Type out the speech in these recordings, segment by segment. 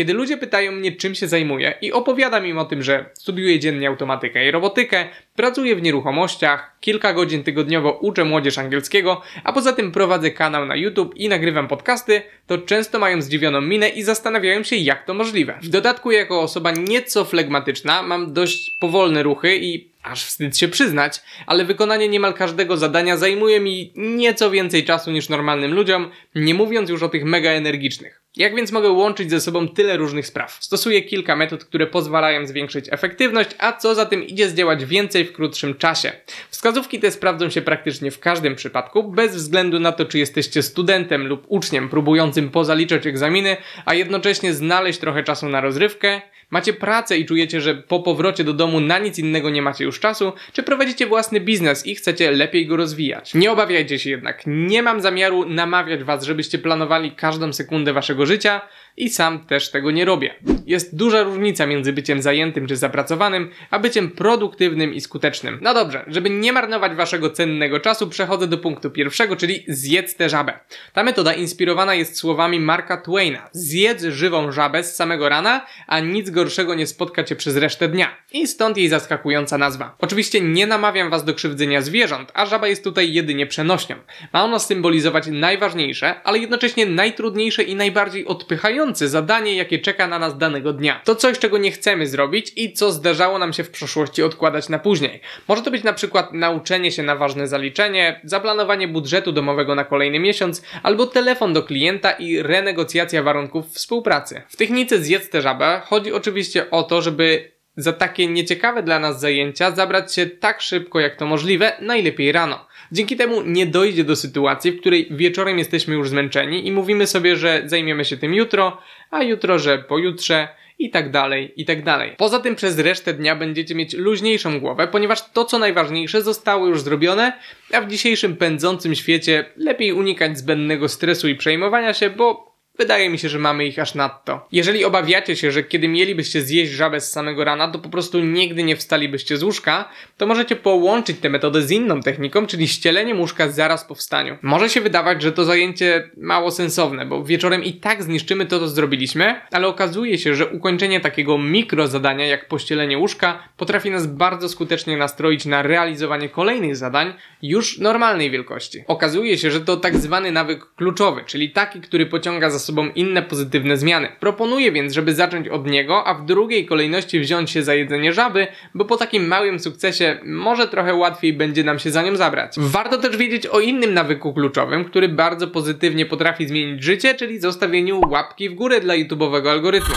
Kiedy ludzie pytają mnie, czym się zajmuję i opowiadam im o tym, że studiuję dziennie automatykę i robotykę, pracuję w nieruchomościach, kilka godzin tygodniowo uczę młodzież angielskiego, a poza tym prowadzę kanał na YouTube i nagrywam podcasty, to często mają zdziwioną minę i zastanawiają się, jak to możliwe. W dodatku, jako osoba nieco flegmatyczna, mam dość powolne ruchy i aż wstyd się przyznać, ale wykonanie niemal każdego zadania zajmuje mi nieco więcej czasu niż normalnym ludziom, nie mówiąc już o tych mega energicznych. Jak więc mogę łączyć ze sobą tyle różnych spraw? Stosuję kilka metod, które pozwalają zwiększyć efektywność, a co za tym idzie zdziałać więcej w krótszym czasie. Wskazówki te sprawdzą się praktycznie w każdym przypadku, bez względu na to, czy jesteście studentem lub uczniem próbującym pozaliczać egzaminy, a jednocześnie znaleźć trochę czasu na rozrywkę, macie pracę i czujecie, że po powrocie do domu na nic innego nie macie już czasu, czy prowadzicie własny biznes i chcecie lepiej go rozwijać. Nie obawiajcie się jednak, nie mam zamiaru namawiać was, żebyście planowali każdą sekundę waszego życia życia i sam też tego nie robię. Jest duża różnica między byciem zajętym czy zapracowanym, a byciem produktywnym i skutecznym. No dobrze, żeby nie marnować waszego cennego czasu, przechodzę do punktu pierwszego, czyli zjedz tę żabę. Ta metoda inspirowana jest słowami Marka Twaina. Zjedz żywą żabę z samego rana, a nic gorszego nie spotka cię przez resztę dnia. I stąd jej zaskakująca nazwa. Oczywiście nie namawiam was do krzywdzenia zwierząt, a żaba jest tutaj jedynie przenośnią. Ma ona symbolizować najważniejsze, ale jednocześnie najtrudniejsze i najbardziej odpychające zadanie, jakie czeka na nas danego dnia. To coś, czego nie chcemy zrobić i co zdarzało nam się w przeszłości odkładać na później. Może to być na przykład nauczenie się na ważne zaliczenie, zaplanowanie budżetu domowego na kolejny miesiąc, albo telefon do klienta i renegocjacja warunków współpracy. W technice zjedz tę żabę chodzi oczywiście o to, żeby za takie nieciekawe dla nas zajęcia zabrać się tak szybko jak to możliwe, najlepiej rano. Dzięki temu nie dojdzie do sytuacji, w której wieczorem jesteśmy już zmęczeni i mówimy sobie, że zajmiemy się tym jutro, a jutro, że pojutrze i tak dalej, i tak dalej. Poza tym przez resztę dnia będziecie mieć luźniejszą głowę, ponieważ to co najważniejsze zostało już zrobione, a w dzisiejszym pędzącym świecie lepiej unikać zbędnego stresu i przejmowania się, bo Wydaje mi się, że mamy ich aż nadto. Jeżeli obawiacie się, że kiedy mielibyście zjeść żabę z samego rana, to po prostu nigdy nie wstalibyście z łóżka, to możecie połączyć tę metodę z inną techniką, czyli ścieleniem łóżka zaraz po wstaniu. Może się wydawać, że to zajęcie mało sensowne, bo wieczorem i tak zniszczymy to, co zrobiliśmy, ale okazuje się, że ukończenie takiego mikro zadania jak pościelenie łóżka potrafi nas bardzo skutecznie nastroić na realizowanie kolejnych zadań już normalnej wielkości. Okazuje się, że to tak zwany nawyk kluczowy, czyli taki, który pociąga za sobą sobą inne pozytywne zmiany. Proponuję więc, żeby zacząć od niego, a w drugiej kolejności wziąć się za jedzenie żaby, bo po takim małym sukcesie może trochę łatwiej będzie nam się za nią zabrać. Warto też wiedzieć o innym nawyku kluczowym, który bardzo pozytywnie potrafi zmienić życie, czyli zostawieniu łapki w górę dla YouTube'owego algorytmu.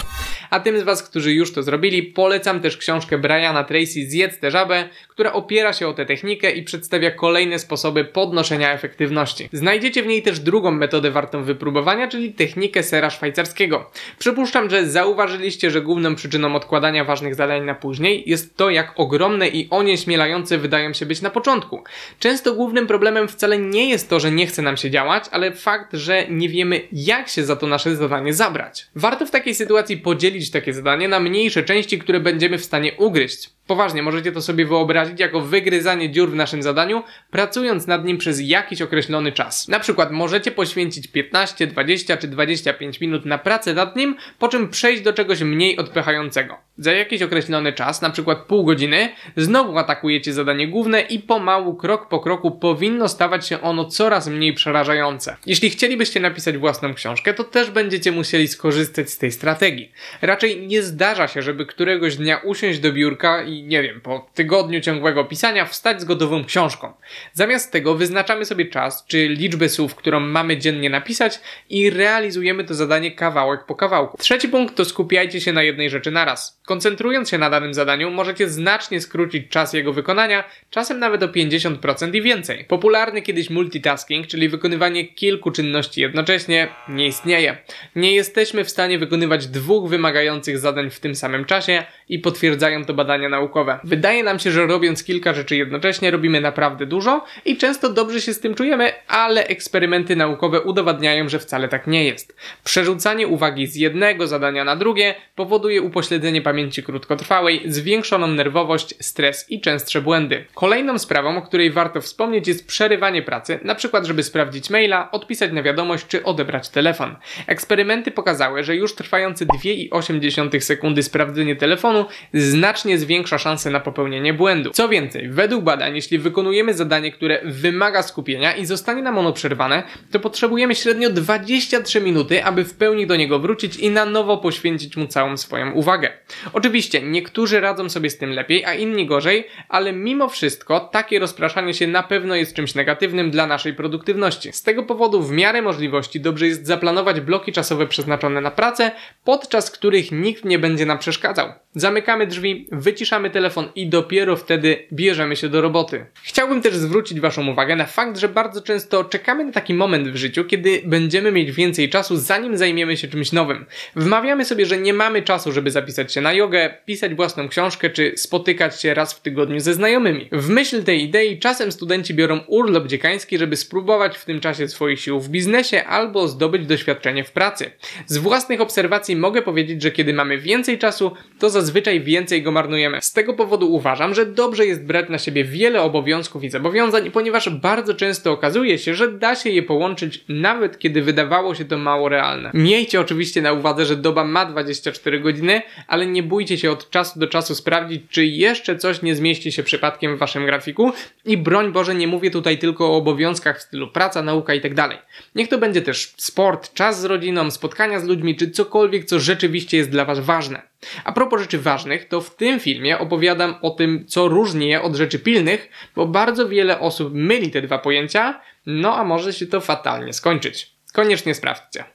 A tym z Was, którzy już to zrobili, polecam też książkę Briana Tracy Zjedz tę żabę, która opiera się o tę technikę i przedstawia kolejne sposoby podnoszenia efektywności. Znajdziecie w niej też drugą metodę wartą wypróbowania, czyli technikę sera szwajcarskiego. Przypuszczam, że zauważyliście, że główną przyczyną odkładania ważnych zadań na później jest to, jak ogromne i onieśmielające wydają się być na początku. Często głównym problemem wcale nie jest to, że nie chce nam się działać, ale fakt, że nie wiemy, jak się za to nasze zadanie zabrać. Warto w takiej sytuacji podzielić takie zadanie na mniejsze części, które będziemy w stanie ugryźć. Poważnie, możecie to sobie wyobrazić jako wygryzanie dziur w naszym zadaniu, pracując nad nim przez jakiś określony czas. Na przykład możecie poświęcić 15, 20 czy 25 minut na pracę nad nim, po czym przejść do czegoś mniej odpychającego. Za jakiś określony czas, na przykład pół godziny, znowu atakujecie zadanie główne i pomału, krok po kroku powinno stawać się ono coraz mniej przerażające. Jeśli chcielibyście napisać własną książkę, to też będziecie musieli skorzystać z tej strategii. Raczej nie zdarza się, żeby któregoś dnia usiąść do biurka i nie wiem, po tygodniu ciągłego pisania wstać z gotową książką. Zamiast tego wyznaczamy sobie czas, czy liczbę słów, którą mamy dziennie napisać i realizujemy to zadanie kawałek po kawałku. Trzeci punkt to skupiajcie się na jednej rzeczy naraz. Koncentrując się na danym zadaniu, możecie znacznie skrócić czas jego wykonania, czasem nawet o 50% i więcej. Popularny kiedyś multitasking, czyli wykonywanie kilku czynności jednocześnie, nie istnieje. Nie jesteśmy w stanie wykonywać dwóch wymagających zadań w tym samym czasie i potwierdzają to badania naukowe. Wydaje nam się, że robiąc kilka rzeczy jednocześnie robimy naprawdę dużo i często dobrze się z tym czujemy, ale eksperymenty naukowe udowadniają, że wcale tak nie jest. Przerzucanie uwagi z jednego zadania na drugie powoduje upośledzenie pamięci krótkotrwałej, zwiększoną nerwowość, stres i częstsze błędy. Kolejną sprawą, o której warto wspomnieć jest przerywanie pracy, na przykład żeby sprawdzić maila, odpisać na wiadomość czy odebrać telefon. Eksperymenty pokazały, że już trwające 2,8 sekundy sprawdzenie telefonu znacznie zwiększa szanse na popełnienie błędu. Co więcej, według badań, jeśli wykonujemy zadanie, które wymaga skupienia i zostanie nam ono przerwane, to potrzebujemy średnio 23 minuty, aby w pełni do niego wrócić i na nowo poświęcić mu całą swoją uwagę. Oczywiście, niektórzy radzą sobie z tym lepiej, a inni gorzej, ale mimo wszystko takie rozpraszanie się na pewno jest czymś negatywnym dla naszej produktywności. Z tego powodu w miarę możliwości dobrze jest zaplanować bloki czasowe przeznaczone na pracę, podczas których nikt nie będzie nam przeszkadzał. Zamykamy drzwi, wyciszamy telefon i dopiero wtedy bierzemy się do roboty. Chciałbym też zwrócić Waszą uwagę na fakt, że bardzo często czekamy na taki moment w życiu, kiedy będziemy mieć więcej czasu, zanim zajmiemy się czymś nowym. Wmawiamy sobie, że nie mamy czasu, żeby zapisać się na jogę, pisać własną książkę czy spotykać się raz w tygodniu ze znajomymi. W myśl tej idei czasem studenci biorą urlop dziekański, żeby spróbować w tym czasie swoich sił w biznesie albo zdobyć doświadczenie w pracy. Z własnych obserwacji mogę powiedzieć, że kiedy mamy więcej czasu, to zazwyczaj więcej go marnujemy. Z tego powodu uważam, że dobrze jest brać na siebie wiele obowiązków i zobowiązań, ponieważ bardzo często okazuje się, że da się je połączyć nawet kiedy wydawało się to mało realne. Miejcie oczywiście na uwadze, że doba ma 24 godziny, ale nie bójcie się od czasu do czasu sprawdzić, czy jeszcze coś nie zmieści się przypadkiem w waszym grafiku i broń Boże nie mówię tutaj tylko o obowiązkach w stylu praca, nauka itd. Tak Niech to będzie też sport, czas z rodziną, spotkania z ludźmi, czy cokolwiek, co rzeczywiście jest dla was ważne. A propos rzeczy ważnych, to w tym filmie opowiadam o tym, co różni je od rzeczy pilnych, bo bardzo wiele osób myli te dwa pojęcia, no a może się to fatalnie skończyć. Koniecznie sprawdźcie.